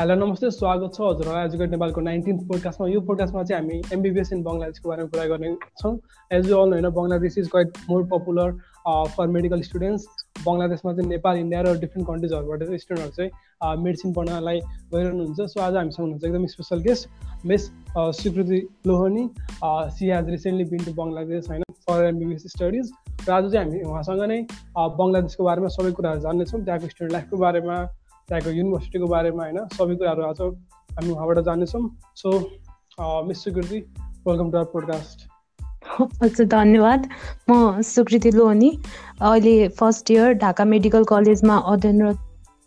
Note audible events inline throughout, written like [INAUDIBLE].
Hello नमस्ते स्वागत छ। हजुरहरूलाई एजुकेट नेपालको नाइन्टिन्थ पोडकास्टमा यो पोडकास्टमा चाहिँ हामी एमबिबिएस इन बङ्गलादेशको बारेमा कुरा गर्नेछौँ एज यु अल होइन Bangladesh is quite more popular for medical students बङ्गलादेशमा चाहिँ नेपाल इन्डिया र डिफ्रेन्ट कन्ट्रिजहरूबाट चाहिँ स्टुडेन्टहरू चाहिँ मेडिसिन पढ्नलाई गइरहनुहुन्छ। सो आज हामीसँग हुनुहुन्छ एकदम special guest miss Swikriti Lohani she has recently been to Bangladesh होइन फर एमबिबिएस स्टडिज र आज चाहिँ हामी उहाँसँग नै बङ्गलादेशको बारेमा सबै कुराहरू जान्नेछौँ त्यहाँको स्टुडेन्ट लाइफको बारेमा त्यहाँको युनिभर्सिटीको बारेमा होइन सबै कुराहरू आज हामी उहाँबाट जानेछौँ। So miss Sukriti welcome to our podcast हजुर धन्यवाद। म सुकृति लोहनी। अहिले फर्स्ट इयर ढाका मेडिकल कलेजमा अध्ययनरत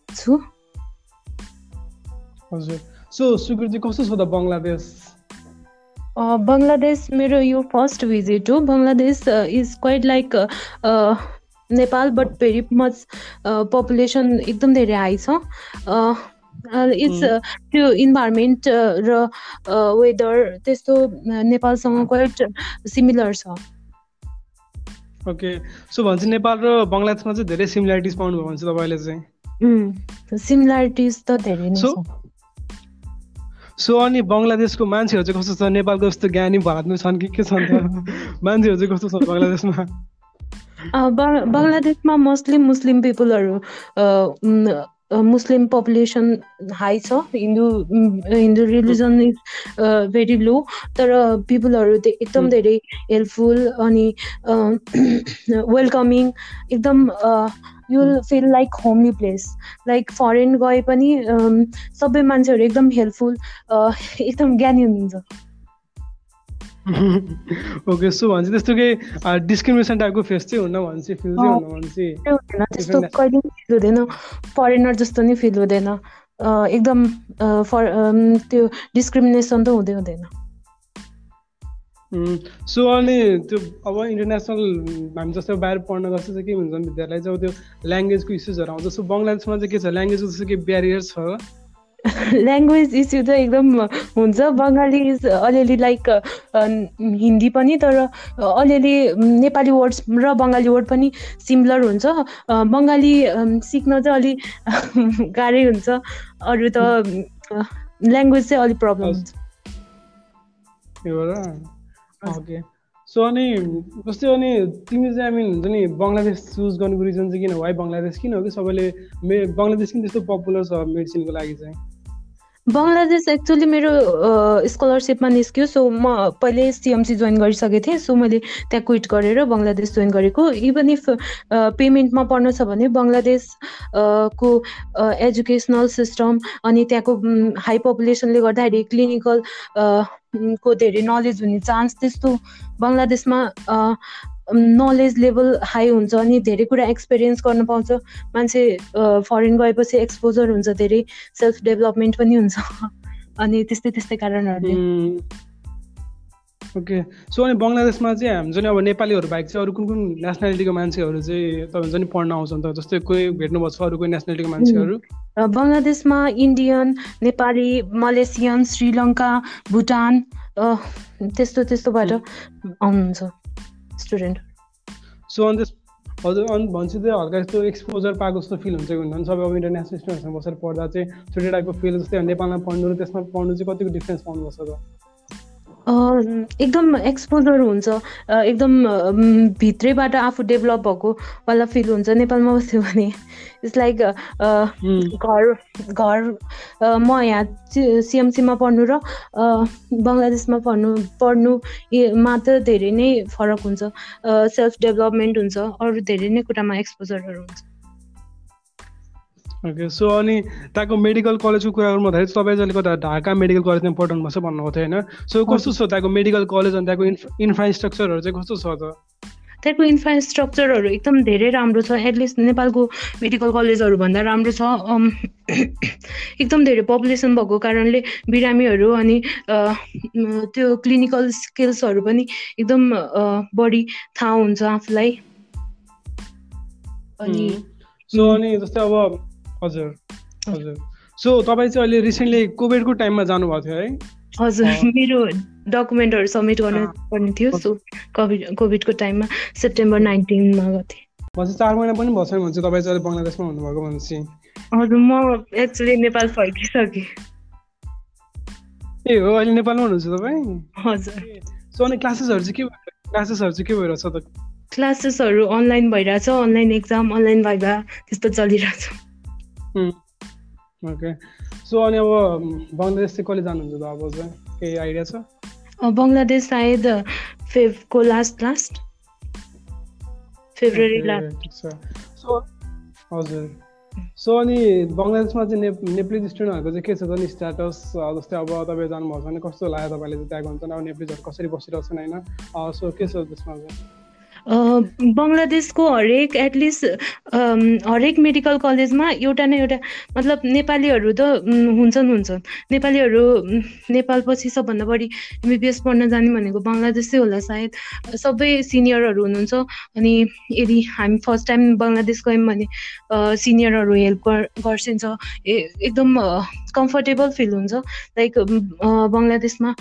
छु। हजुर। सो सुकृति कस्तो छ त बङ्गलादेश? बङ्गलादेश मेरो यो फर्स्ट भिजिट हो। Bangladesh is quite like Nepal but very much population एकदम धेरै हाई छ। इट्स त्यो इन्भाइरोमेन्ट र वेदर त्यस्तो नेपालसँग क्वाइट सिमिलर छ। ओके सो भन्छ नेपाल र बङ्गलादेशमा चाहिँ धेरै सिमिलारिटिज पाउनुभयो भन्छ तपाईँले चाहिँ। सिमिलारिटिज त धेरै नै छ। सो अनि बङ्गलादेशको मान्छेहरू चाहिँ कस्तो छ? नेपालको जस्तो ज्ञानी भारतमा छन् कि के छन् [LAUGHS] मान्छेहरू चाहिँ कस्तो छ बङ्गलादेशमा? बङ्गलादेशमा मोस्टली मुस्लिम पिपुलहरू मुस्लिम पपुलेसन हाई छ। Hindu Hindu religion is very low तर पिपुलहरू एकदम धेरै हेल्पफुल अनि वेलकमिङ एकदम you feel like homely place like foreign गए पनि सबै मान्छेहरू एकदम हेल्पफुल [LAUGHS] एकदम ज्ञानी हुनुहुन्छ। [LAUGHS] ओके सो भन्छ त्यस्तो केही डिस्क्रिमिनेसन टाइपको फेस चाहिँ हुन्न भन्छ फिल चाहिँ हुन्न भन्छ। त्यस्तो कहिले फिल हुँदैन। फरेनर जस्तो नि फिल हुँदैन। एकदम फर त्यो डिस्क्रिमिनेसन त हुँदै हुँदैन। सो अनि त्यो अब इन्टरनेसनल हामी जस्तो बाहिर पढ्न गर्छ चाहिँ के हुन्छ विद्यालय चाहिँ अब त्यो ल्याङ्ग्वेजको इस्युजहरू आउँछ। सो बङ्गलादेशमा चाहिँ के छ? ल्याङ्ग्वेजको जस्तो केही ब्यारियर छ। [LAUGHS] ल्याङ्ग्वेज इस्यु त एकदम हुन्छ। बङ्गाली अलिअलि लाइक हिन्दी पनि तर अलिअलि नेपाली वर्ड्स र बङ्गाली वर्ड पनि सिमिलर हुन्छ। बङ्गाली सिक्न चाहिँ अलि [LAUGHS] गाह्रै हुन्छ। अरू त ल्याङ्ग्वेज चाहिँ अलिक प्रब्लम हुन्छ। ओके सो अनि जस्तै अनि तिमी चाहिँ आई हुन्छ नि बङ्गलादेश चुज गर्नुको रिजन चाहिँ किन? वाइ बङ्गलादेश किन हो कि सबैले मे बङ्गलादेश किन त्यस्तो पपुलर छ मेडिसिनको लागि चाहिँ। बङ्गलादेश एक्चुली मेरो स्कलरसिपमा निस्क्यो सो म पहिले सिएमसी जोइन गरिसकेको थिएँ सो मैले त्यहाँ क्विट गरेर बङ्गलादेश जोइन गरेको। इभन इफ पेमेन्टमा पर्नु छ भने बङ्गलादेश को एजुकेसनल सिस्टम अनि त्यहाँको हाई पपुलेसनले गर्दाखेरि क्लिनिकल को धेरै नलेज हुने चान्स त्यस्तो बङ्गलादेशमा नलेज लेभल हाई हुन्छ अनि धेरै कुरा एक्सपिरियन्स गर्न पाउँछ। मान्छे फरेन गएपछि एक्सपोजर हुन्छ धेरै सेल्फ डेभलपमेन्ट पनि हुन्छ। अनि त्यस्तै त्यस्तै कारणहरूले। ओके। सो अनि बङ्गलादेशमा चाहिँ हामी चाहिँ अब नेपालीहरू बाहेक चाहिँ अरू कुन कुन नेसनालिटीको मान्छेहरू चाहिँ तपाईँ हुन्छ नि पढ्न आउँछ नि त? जस्तै कोही भेट्नुभएको छ अरू कोही नेसनालिटीको मान्छेहरू? बङ्गलादेशमा इन्डियन नेपाली मलेसियन श्रीलङ्का भुटान त्यस्तो त्यस्तोबाट आउनुहुन्छ। स्टुडेन्ट। सो अन्त हजुर अनि भन्छु चाहिँ हल्का यस्तो एक्सपोजर पाएको जस्तो फिल हुन्छ कि सबै अब इन्टरनेसनल स्टुडेन्टसँग बसेर पढ्दा चाहिँ छुट्टै टाइपको फिल जस्तै नेपालमा पढ्नु र त्यसमा पढ्नु चाहिँ कतिको डिफ्रेन्स पाउनुपर्छ त? एकदम एक्सपोजर हुन्छ। एकदम भित्रैबाट आफू डेभलप भएको वाला फिल हुन्छ नेपालमा बस्यो भने। इट्स लाइक घर घर म यहाँ सिएमसीमा पढ्नु र बङ्गलादेशमा पढ्नु पढ्नुमा त धेरै नै फरक हुन्छ। सेल्फ डेभलपमेन्ट हुन्छ अरू धेरै नै कुरामा एक्सपोजरहरू हुन्छ। ओके सो अनि त्यहाँको मेडिकल कलेजको कुरा गर्नुपर्दाखेरि तपाईँ चाहिँ कता ढाका मेडिकल पठाउनु भएको छ भन्नुभएको थियो होइन? सो कस्तो छ त्यहाँको मेडिकल कलेज अनि त्यहाँको इन्फ्रास्ट्रक्चरहरू चाहिँ कस्तो छ त? त्यहाँको इन्फ्रास्ट्रक्चरहरू एकदम धेरै राम्रो छ एटलिस्ट नेपालको मेडिकल कलेजहरू भन्दा राम्रो छ। [CLEARS THROAT] एकदम धेरै पपुलेसन भएको कारणले बिरामीहरू अनि त्यो क्लिनिकल स्किल्सहरू पनि एकदम बढी थाहा हुन्छ आफूलाई। अनि सो अनि जस्तै अब हजुर हजुर। सो तपाईँ चाहिँ अहिले रिसेन्टली कोभिडको टाइममा जानुभएको थियो है? हजुर मेरो डकुमेन्टहरू सब्मिट गर्नु पर्ने थियो सो कोभिड कोभिडको टाइममा सेप्टेम्बर नाइन्टिनमा गएको थिएँ भनेपछि चार महिना पनि भएको छैन भने चाहिँ तपाईँ चाहिँ बङ्गलादेशमा हुनुभएको भनेपछि। हजुर म एक्चुली नेपाल फर्किसकेँ। ए हो अहिले नेपालमा हुनुहुन्छ तपाईँ? हजुर। सो अनि क्लासेसहरू चाहिँ के क्लासेसहरू चाहिँ के भइरहेछ त? क्लासेसहरू अनलाइन भइरहेछ अनलाइन एक्जाम अनलाइन भाइभा त्यस्तो चलिरहेछ। ओके सो अनि अब बङ्गलादेश चाहिँ कहिले जानुहुन्छ त अब चाहिँ केही आइडिया छ? बङ्गलादेश सायद फेभको last last February last so हजुर। सो अनि बङ्गलादेशमा चाहिँ नेप नेप्लिज स्टुडेन्टहरूको चाहिँ के छ त? नि स्ट्याटस जस्तै अब तपाईँ जानुभएको छ भने कस्तो लाग्यो तपाईँले चाहिँ त्यहाँ हुन्छ अब नेप्लिजहरू कसरी बसिरहेको छन् होइन? सो के छ त्यसमा चाहिँ? बङ्गलादेशको हरेक एटलिस्ट हरेक मेडिकल कलेजमा एउटा न एउटा मतलब नेपालीहरू त हुन्छन् हुन्छन्। नेपालीहरू नेपाल पछि सबभन्दा बढी एमबिबिएस पढ्न जाने भनेको बङ्गलादेशै होला सायद। सबै सिनियरहरू हुनुहुन्छ। अनि यदि हामी फर्स्ट टाइम बङ्गलादेश गयौँ भने सिनियरहरू हेल्प गर्छिन्छ। एकदम कम्फर्टेबल फिल हुन्छ। लाइक बङ्गलादेशमा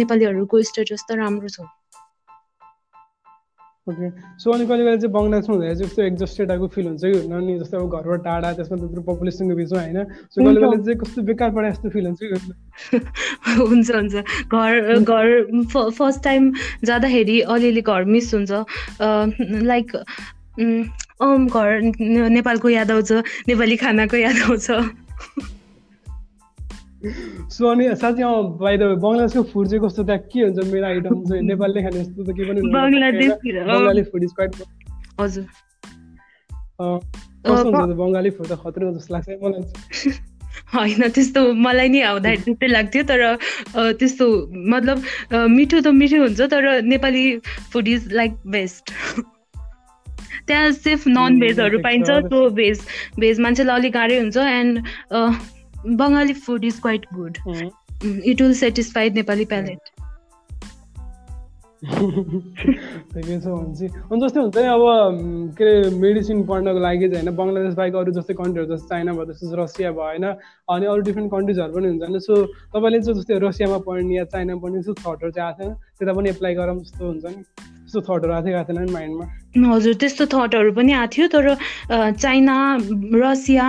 नेपालीहरूको स्टेटस त राम्रो छ। ओके सो अनि कहिले कहिले चाहिँ बङ्गलादेशमा हुँदाखेरि चाहिँ कस्तो एक्जस्टेड टाइपको फिल हुन्छ कि? हुन्न नि जस्तै अब घरबाट टाढा त्यसमा त्यत्रो पपुलेसनको बिचमा होइन? सो कहिले कहिले चाहिँ कस्तो बेकार परे जस्तो फिल हुन्छ कि [LAUGHS] हुन्छ हुन्छ। घर घर फर्स्ट टाइम जाँदाखेरि अलिअलि घर मिस हुन्छ। लाइक घर नेपालको याद आउँछ नेपाली खानाको याद आउँछ। सो अनि साँच्चै बाई द बङ्गलादेशको फुड चाहिँ कस्तो? त्यहाँ के हुन्छ? मेरो आइटम चाहिँ [LAUGHS] नेपालले खाने जस्तो त के पनि बङ्गाली फुड इज क्वाइट हजुर। कस्तो हुन्छ बङ्गाली फुड त खतरा जस्तो लाग्छ मलाई [LAUGHS] होइन त्यस्तो मलाई नि आउँदाखेरि [LAUGHS] त्यस्तै लाग्थ्यो तर त्यस्तो मतलब मिठो त मिठो हुन्छ तर Nepali food is like best त्यहाँ सिर्फ नन भेजहरू पाइन्छ सो भेज भेज मान्छेलाई अलिक गाह्रै हुन्छ and Bengali food is quite good it will satisfied Nepali palate ठिकै छ भने अनि जस्तै हुन्छ नि अब के अरे मेडिसिन पढ्नको लागि चाहिँ होइन बङ्गलादेश बाहेक अरू जस्तै कन्ट्रीहरू जस्तो चाइना भयो जस्तो रसिया भयो होइन अनि अरू डिफ्रेन्ट कन्ट्रिजहरू पनि हुन्छ होइन सो तपाईँले चाहिँ जस्तै रसियामा पढ्ने या चाइना पढ्ने जस्तो थटहरू चाहिँ आएको छैन त्यता पनि एप्लाई गरौँ जस्तो हुन्छ नि त्यस्तो थटहरू आएको थियो थिएन माइन्डमा हजुर त्यस्तो थटहरू पनि आएको थियो तर चाइना रसिया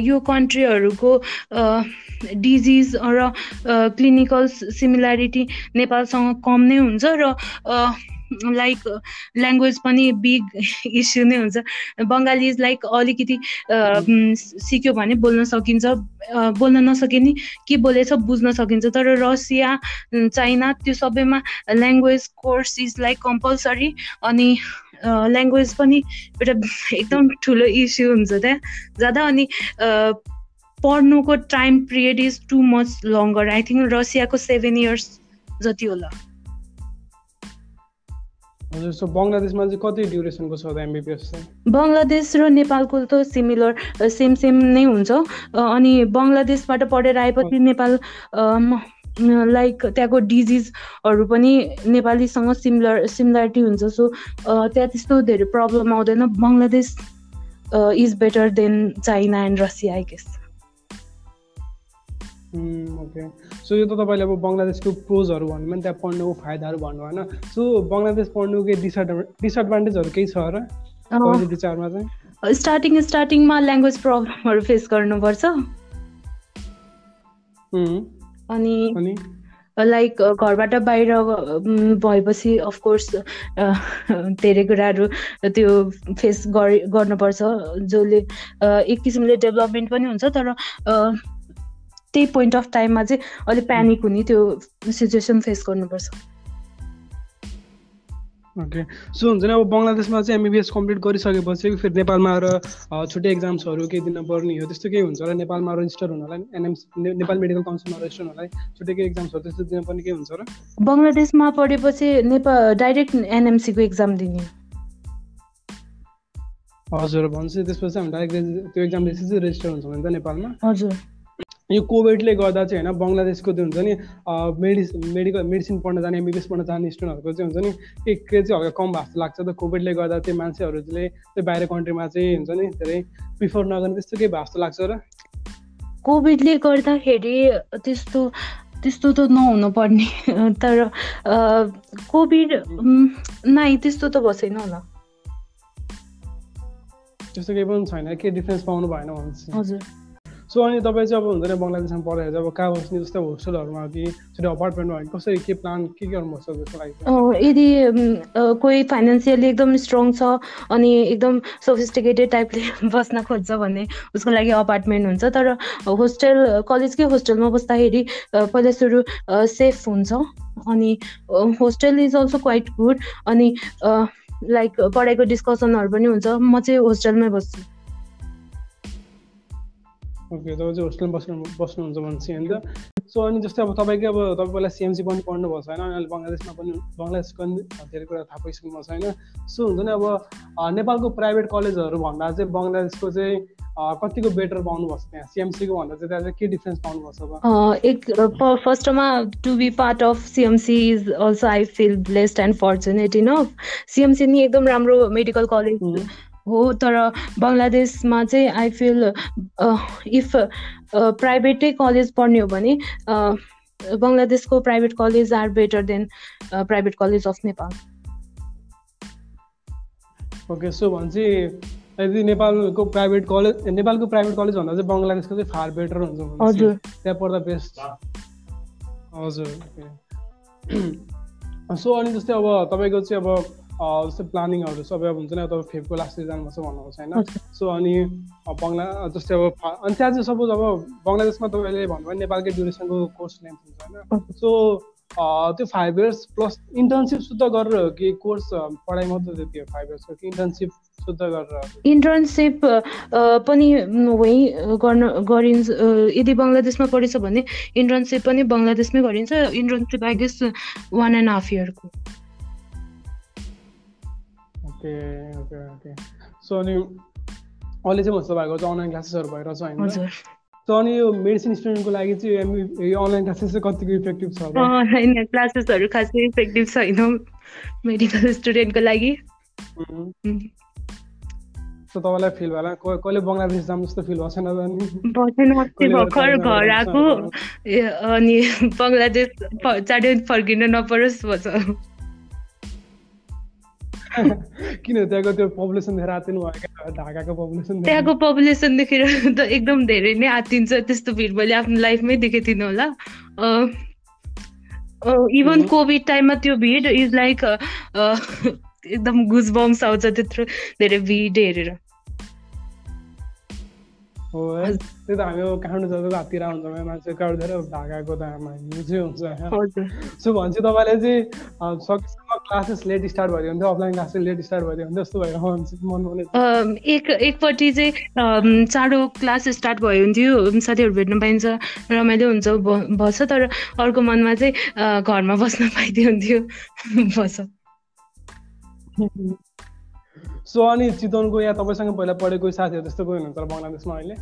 यो कन्ट्रीहरूको डिजिज र क्लिनिकल सिमिल्यारिटी नेपालसँग कम नै हुन्छ र लाइक ल्याङ्ग्वेज पनि बिग इस्यु नै हुन्छ। बङ्गाली लाइक अलिकति सिक्यो भने बोल्न सकिन्छ। बोल्न नसके नि के बोलेछ बुझ्न सकिन्छ। तर रसिया चाइना त्यो सबैमा language course is like compulsory अनि ल्याङ्ग्वेज पनि एउटा एकदम ठुलो इस्यु हुन्छ त्यहाँ। जाँदा अनि पढ्नुको time period is too much longer I think रसियाको seven years जति होला। बङ्गलादेश र नेपालको त सिमिलर सेम सेम नै हुन्छ। अनि बङ्गलादेशबाट पढेर आएपछि नेपाल लाइक त्यहाँको डिजिजहरू पनि नेपालीसँग सिमिलर सिमिलरिटी हुन्छ। सो त्यहाँ त्यस्तो धेरै प्रब्लम आउँदैन। Bangladesh is better than China and Russia I guess okay so यो त तपाईँले अब बङ्गलादेशको प्रोजहरू भन्नु भने त्यहाँ पढ्नुको फाइदाहरू भन्नु होइन। सो बङ्गलादेश पढ्नुको केही डिसएडभान्टेज डिसएडभान्टेजहरू केही छ र? विचारमा चाहिँ? स्टार्टिङ स्टार्टिङमा ल्याङ्ग्वेज प्रब्लमहरू फेस गर्नुपर्छ। अनि लाइक घरबाट बाहिर भएपछि अफकोर्स धेरै कुराहरू त्यो फेस गर्नुपर्छ। जसले एक किसिमले डेभलपमेन्ट पनि हुन्छ तर त्यही पोइन्ट अफ टाइममा चाहिँ अलिक प्यानिक हुने त्यो सिचुएसन फेस गर्नुपर्छ। ओके सो हुन्छ नि अब बङ्गलादेशमा चाहिँ एमबिबिएस कम्प्लिट गरिसकेपछि फेरि नेपालमा आएर छुट्टै एक्जाम्सहरू केही दिन पर्ने हो त्यस्तो केही हुन्छ होला? नेपालमा रेजिस्टर हुनलाई एनएमसी नेपाल मेडिकल काउन्सिलमा रेजिस्टर हुनलाई छुट्टै केही एक्जाम्सहरू त्यस्तो दिन पर्ने केही हुन्छ र बङ्गलादेशमा पढेपछि नेपाल डाइरेक्ट एनएमसीको एक्जाम दिने। हजुर भन्छ त्यसपछि हामी डाइरेक्ट त्यो एक्जाम दिएपछि रेजिस्टर हुन्छ भने त नेपालमा? हजुर। यो कोभिडले गर्दा चाहिँ होइन बङ्गलादेशको त्यो हुन्छ नि मेडिसिन मेडिकल मेडिसिन पढ्न जाने एमबिबिएस पढ्न जाने स्टुडेन्टहरूको चाहिँ हुन्छ नि एक क्रेज चाहिँ हल्का कम भएको जस्तो लाग्छ। त कोभिडले गर्दा चाहिँ मान्छेहरूले त्यो बाहिर कन्ट्रीमा चाहिँ हुन्छ नि धेरै प्रिफर नगर्ने त्यस्तो केही भएको जस्तो लाग्छ र। कोभिडले गर्दाखेरि त्यस्तो त्यस्तो त नहुनु पर्ने [LAUGHS] तर कोभिड नै त्यस्तो त बसेन होला। त्यस्तो केही पनि छैन के डिफ्रेन्स पाउनु भएन हजुर। सो अनि तपाईँ चाहिँ अब हुन्छ नि बङ्गलादेशमा पढेर चाहिँ अब कहाँ बस्ने जस्तै होस्टेलहरूमा कि छुट्टै अपार्टमेन्टमा कसरी के प्लान के के गर्नुपर्छ त्यसको लागि? यदि कोही फाइनेन्सियली एकदम स्ट्रङ छ अनि एकदम सोफिस्टिकेटेड टाइपले [LAUGHS] बस्न खोज्छ भने उसको लागि अपार्टमेन्ट हुन्छ। तर होस्टेल कलेजकै होस्टेलमा बस्दाखेरि पहिला सुरु सेफ हुन्छ अनि hostel is also quite good अनि लाइक पढाइको डिस्कसनहरू पनि हुन्छ। म चाहिँ होस्टेलमै बस्छु। ओके तपाईँ चाहिँ होस्टेलमा बस्नु बस्नुहुन्छ भनेपछि होइन। सो अनि जस्तै अब तपाईँकै अब तपाईँ पहिला सिएमसी पनि पढ्नुभएको छैन अनि अहिले बङ्गलादेशमा पनि बङ्गलादेशको पनि धेरै कुरा थाहा पाइसक्नु भएको छैन सो हुन्छ नि अब नेपालको प्राइभेट कलेजहरू भन्दा चाहिँ बङ्गलादेशको चाहिँ कतिको बेटर पाउनुपर्छ त्यहाँ? सिएमसीको भन्दा चाहिँ त्यहाँ चाहिँ के डिफ्रेन्स पाउनुपर्छ एक फर्स्टमा to be part of CMC is also I feel blessed and fortunate enough CMC नि एकदम राम्रो मेडिकल कलेज हो तर बङ्गलादेशमा चाहिँ आई फिल इफ प्राइभेटै कलेज पढ्ने हो भने बङ्गलादेशको private college are better than private college of Nepal okay so भनेपछि यदि नेपालको प्राइभेट कलेज नेपालको प्राइभेट कलेज भन्दा चाहिँ बङ्गलादेशको चाहिँ फार बेटर हुन्छ हजुर। त्यहाँ पढ्दा बेस्ट हजुर [CLEARS THROAT] सो अनि जस्तै अब तपाईँको चाहिँ अब जस्तै प्लानिङहरू सबै अब हुन्छ नि तपाईँ फेबको लास्ट जानुपर्छ भन्नुहोस् होइन? सो अनि बङ्गला जस्तै अब अनि त्यहाँ चाहिँ सपोज अब बङ्गलादेशमा तपाईँले भन्नुभयो नेपालकै ड्युरेसनको कोर्स लेन्थ हुन्छ होइन? सो त्यो फाइभ इयर्स प्लस इन्टर्नसिप शुद्ध गरेर हो कि कोर्स पढाइ मात्रै त्यो फाइभ इयर्सको कि इन्टर्नसिप शुद्ध गरेर? इन्टर्नसिप पनि वहीँ गर्न गरिन्छ यदि बङ्गलादेशमा पढेछ भने इन्टर्नसिप पनि बङ्गलादेशमै गरिन्छ। Internship I guess one and half इयरको okay okay okay. So अनि अहिले चाहिँ भन्छ भएको चाहिँ अनलाइन क्लासेसहरू भइरहेछ होइन? सो अनि यो मेडिसिन स्टुडेन्टको लागि चाहिँ यो अनलाइन क्लासेस चाहिँ कतिको इफेक्टिभ छ अनलाइन क्लासेसहरू खासै इफेक्टिभ छैन मेडिकल स्टुडेन्टको लागि। तपाईँलाई फिल होला कहिले बङ्गलादेश जाम जस्तो फिल भएको छैन भर्खर घर आएको। अनि बङ्गलादेश चाँडै फर्किन नपरोस् भन्छ। [LAUGHS] किन त्यहाँको त्यो पपुलेसन देखेर आत्तिनु भयो ढाकाको पपुलेसन त्यहाँको पपुलेसन देखेर त एकदम धेरै नै आत्तिन्छ त्यस्तो भिड मैले आफ्नो लाइफमै देखेको थिइनँ होला। इभन कोभिड टाइममा त्यो भिड इज लाइक [LAUGHS] एकदम गुज बम्स आउँछ त्यत्रो धेरै भिड हेरेर। हो है त्यही त हामी काठमाडौँ जब हाततिर हुन्छ मान्छे क्राउड धेरै ढाकाको त. चाहिँ हुन्छ सो भनेपछि तपाईँले चाहिँ सकेसम्म क्लासेस लेट स्टार्ट भयो हुन्थ्यो अफलाइन क्लासेस लेट स्टार्ट भयो हुन्थ्यो जस्तो भयो मन एक एकपट्टि चाहिँ चाँडो क्लास स्टार्ट भयो हुन्थ्यो साथीहरू भेट्न पाइन्छ रमाइलो हुन्छ बस्छ तर अर्को मनमा चाहिँ घरमा बस्न पाइदियो हुन्थ्यो बस्छ सो अनि चितवनको या तपाईँसँग पहिला पढेको साथीहरू त्यस्तो कोही हुनुहुन्छ बङ्गलादेशमा अहिले?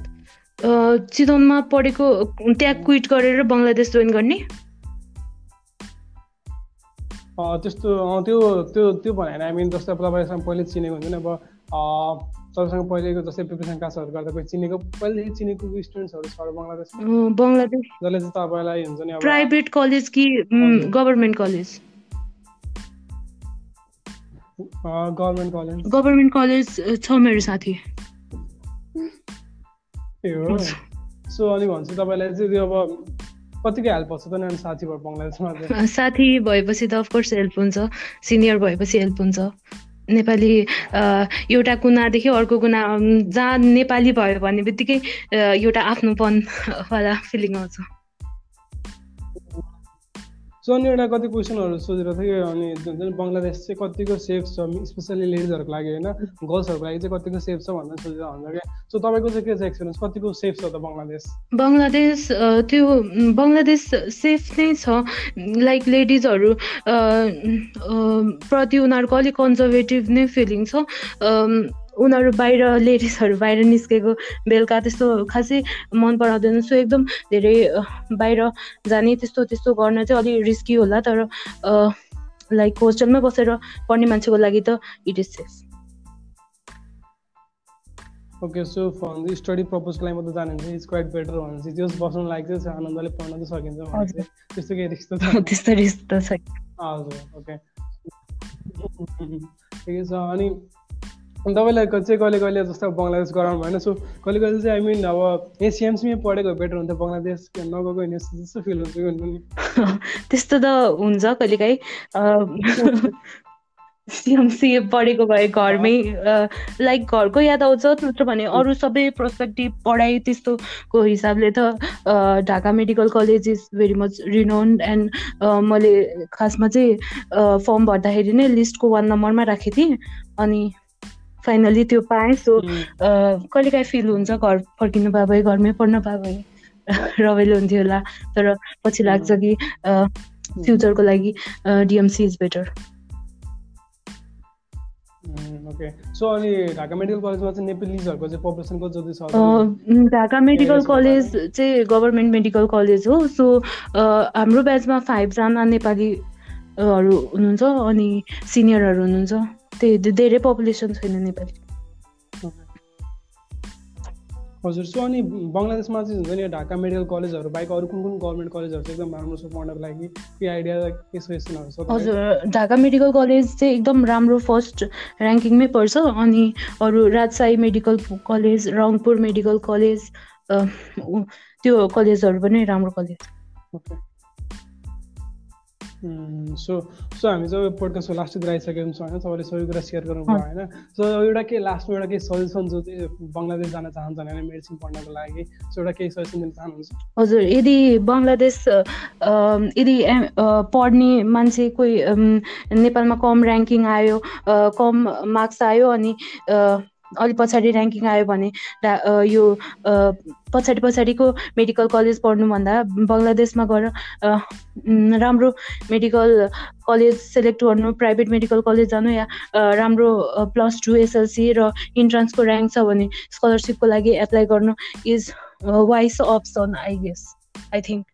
चितवनमा पढेको त्यहाँ क्विट गरेर बङ्गलादेश जोइन गर्ने। त्यस्तो त्यो त्यो त्यो भनेर मिन जस्तै तपाईँसँग पहिले चिनेको हुन्छ नि अब तपाईँसँग पहिलेको जस्तै प्रिपरेसन क्लासहरू गर्दा कोही चिनेको पहिलेदेखि चिनेको स्टुडेन्ट्सहरू छ बङ्गलादेश बङ्गलादेश जसले चाहिँ तपाईँलाई हुन्छ नि प्राइभेट कलेज कि government college government college. Government college छ मेरो साथी। ए हो। सो अनि भन्छु तपाईँलाई चाहिँ त्यो अब कतिको हेल्प हुन्छ त नानी साथी भयो बङ्गलादेशमा साथी भएपछि त अफकोर्स हेल्प हुन्छ। सिनियर भएपछि हेल्प हुन्छ। नेपाली एउटा कुनादेखि अर्को कुना जहाँ नेपाली भयो भन्ने बित्तिकै एउटा आफ्नोपन वाला फिलिङ आउँछ। सो अनि एउटा कति क्वेसनहरू सोधिरहेको थियो अनि जुन चाहिँ बङ्गलादेश चाहिँ कतिको सेफ छ स्पेसली लेडिजहरूको लागि होइन गर्ल्सहरूको लागि चाहिँ कतिको सेफ छ भनेर सोधेर हुन्छ क्या। सो तपाईँको चाहिँ के छ एक्सपिरियन्स कतिको सेफ छ त बङ्गलादेश? बङ्गलादेश त्यो बङ्गलादेश सेफ नै छ। लाइक लेडिजहरू प्रति उनीहरूको अलिक कन्जर्भेटिभ नै फिलिङ छ। उनीहरू बाहिर लेडिजहरू बाहिर निस्केको बेलुका त्यस्तो खासै मन पराउँदैन। सो एकदम धेरै बाहिर जाने त्यस्तो त्यस्तो गर्न चाहिँ अलिक रिस्की होला तर लाइक होस्टेलमै बसेर पढ्ने मान्छेको लागि त it is safe okay so for study पर्पजको लागि मात्रै जानुहुन्छ इज क्वाइट बेटर भनेपछि त्यो बस्नु लागि चाहिँ आनन्दले पढ्न चाहिँ सकिन्छ त्यस्तो केही रिस्क त [LAUGHS] त्यस्तो रिस्क त छ। हजुर ओके [LAUGHS] ठिकै छ अनि अनि तपाईँलाई चाहिँ कहिले कहिले जस्तो बङ्गलादेश गराउनु भएन सो कहिले कहिले चाहिँ आई मिन अब यहीँ सिएमसीमै पढेको बेटर हुन्छ बङ्गलादेश नगएको नि जस्तो फिल हुन्छ कि त्यस्तो त हुन्छ कहिलेकाहीँ। सिएमसी पढेको भए घरमै लाइक घरको याद आउँछ नत्र भने अरू सबै पर्सपेक्टिभ पढाइ त्यस्तोको हिसाबले त Dhaka medical college is very much renowned and मैले खासमा चाहिँ फर्म भर्दाखेरि नै लिस्टको वान नम्बरमा राखेको थिएँ। अनि फाइनली त्यो पाएँ सो कहिलेकाहीँ फिल हुन्छ घर फर्किनु पाए भए घरमै पढ्न पाए भए [LAUGHS] रमाइलो हुन्थ्यो होला। तर पछि लाग्छ कि फ्युचरको लागि DMC is better okay. So अनि ढाका मेडिकल कलेजमा चाहिँ नेपालीजहरूको चाहिँ पपुलेसन जति छ ढाका मेडिकल कलेज चाहिँ गभर्मेन्ट मेडिकल कलेज हो। सो हाम्रो ब्याचमा फाइभजना नेपालीहरू हुनुहुन्छ अनि सिनियरहरू हुनुहुन्छ। त्यही धेरै पपुलेसन छैन नेपाली. हजुर सो अनि बङ्गलादेशमा चाहिँ हुन्छ नि ढाका मेडिकल कलेजहरू बाहेक अरू कुन कुन गभर्मेन्ट कलेजहरू चाहिँ एकदम राम्रो छ पढ्नको लागि? के आइडिया के सजेसनहरू छ हजुर ढाका मेडिकल कलेज चाहिँ एकदम राम्रो फर्स्ट ऱ्याङ्किङमै पर्छ अनि अरू Rajshahi medical college Rangpur medical college त्यो कलेजहरू पनि राम्रो कलेज सो सो हामी चाहिँ पोडकास्टको लास्टतिर आइसकेको छौँ होइन? तपाईँले सबै कुरा सेयर गर्नुभयो होइन? सो एउटा केही लास्टमा एउटा केही सजेसन जो चाहिँ बङ्गलादेश जान चाहन्छ होइन मेडिसिन पढ्नको लागि सो एउटा केही सजेसन दिन चाहनुहुन्छ? हजुर यदि बङ्गलादेश यदि पढ्ने मान्छे कोही नेपालमा कम ऱ्याङ्किङ आयो कम मार्क्स आयो अनि अलिक पछाडि ऱ्याङ्किङ आयो भने यो पछाडि पछाडिको मेडिकल कलेज पढ्नुभन्दा बङ्गलादेशमा गएर राम्रो मेडिकल कलेज सेलेक्ट गर्नु प्राइभेट मेडिकल कलेज जानु या राम्रो प्लस टू एसएलसी र इन्ट्रान्सको ऱ्याङ्क छ भने स्कलरसिपको लागि एप्लाई गर्नु is wise option I guess I think.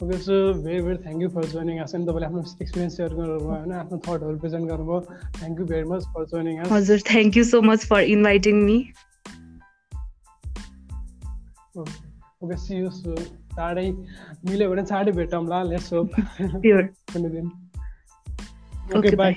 Okay so very very thank you for joining us अनि तपाईँले आफ्नो एक्सपिरियन्स सेयर गर्नुभयो होइन आफ्नो थटहरू प्रेजेन्ट गर्नुभयो thank you very much for joining us हजुर thank you so much for inviting me okay see you so चाँडै मिल्यो भने चाँडै भेटौँला लेट्स होप कुनै दिन ओके बाई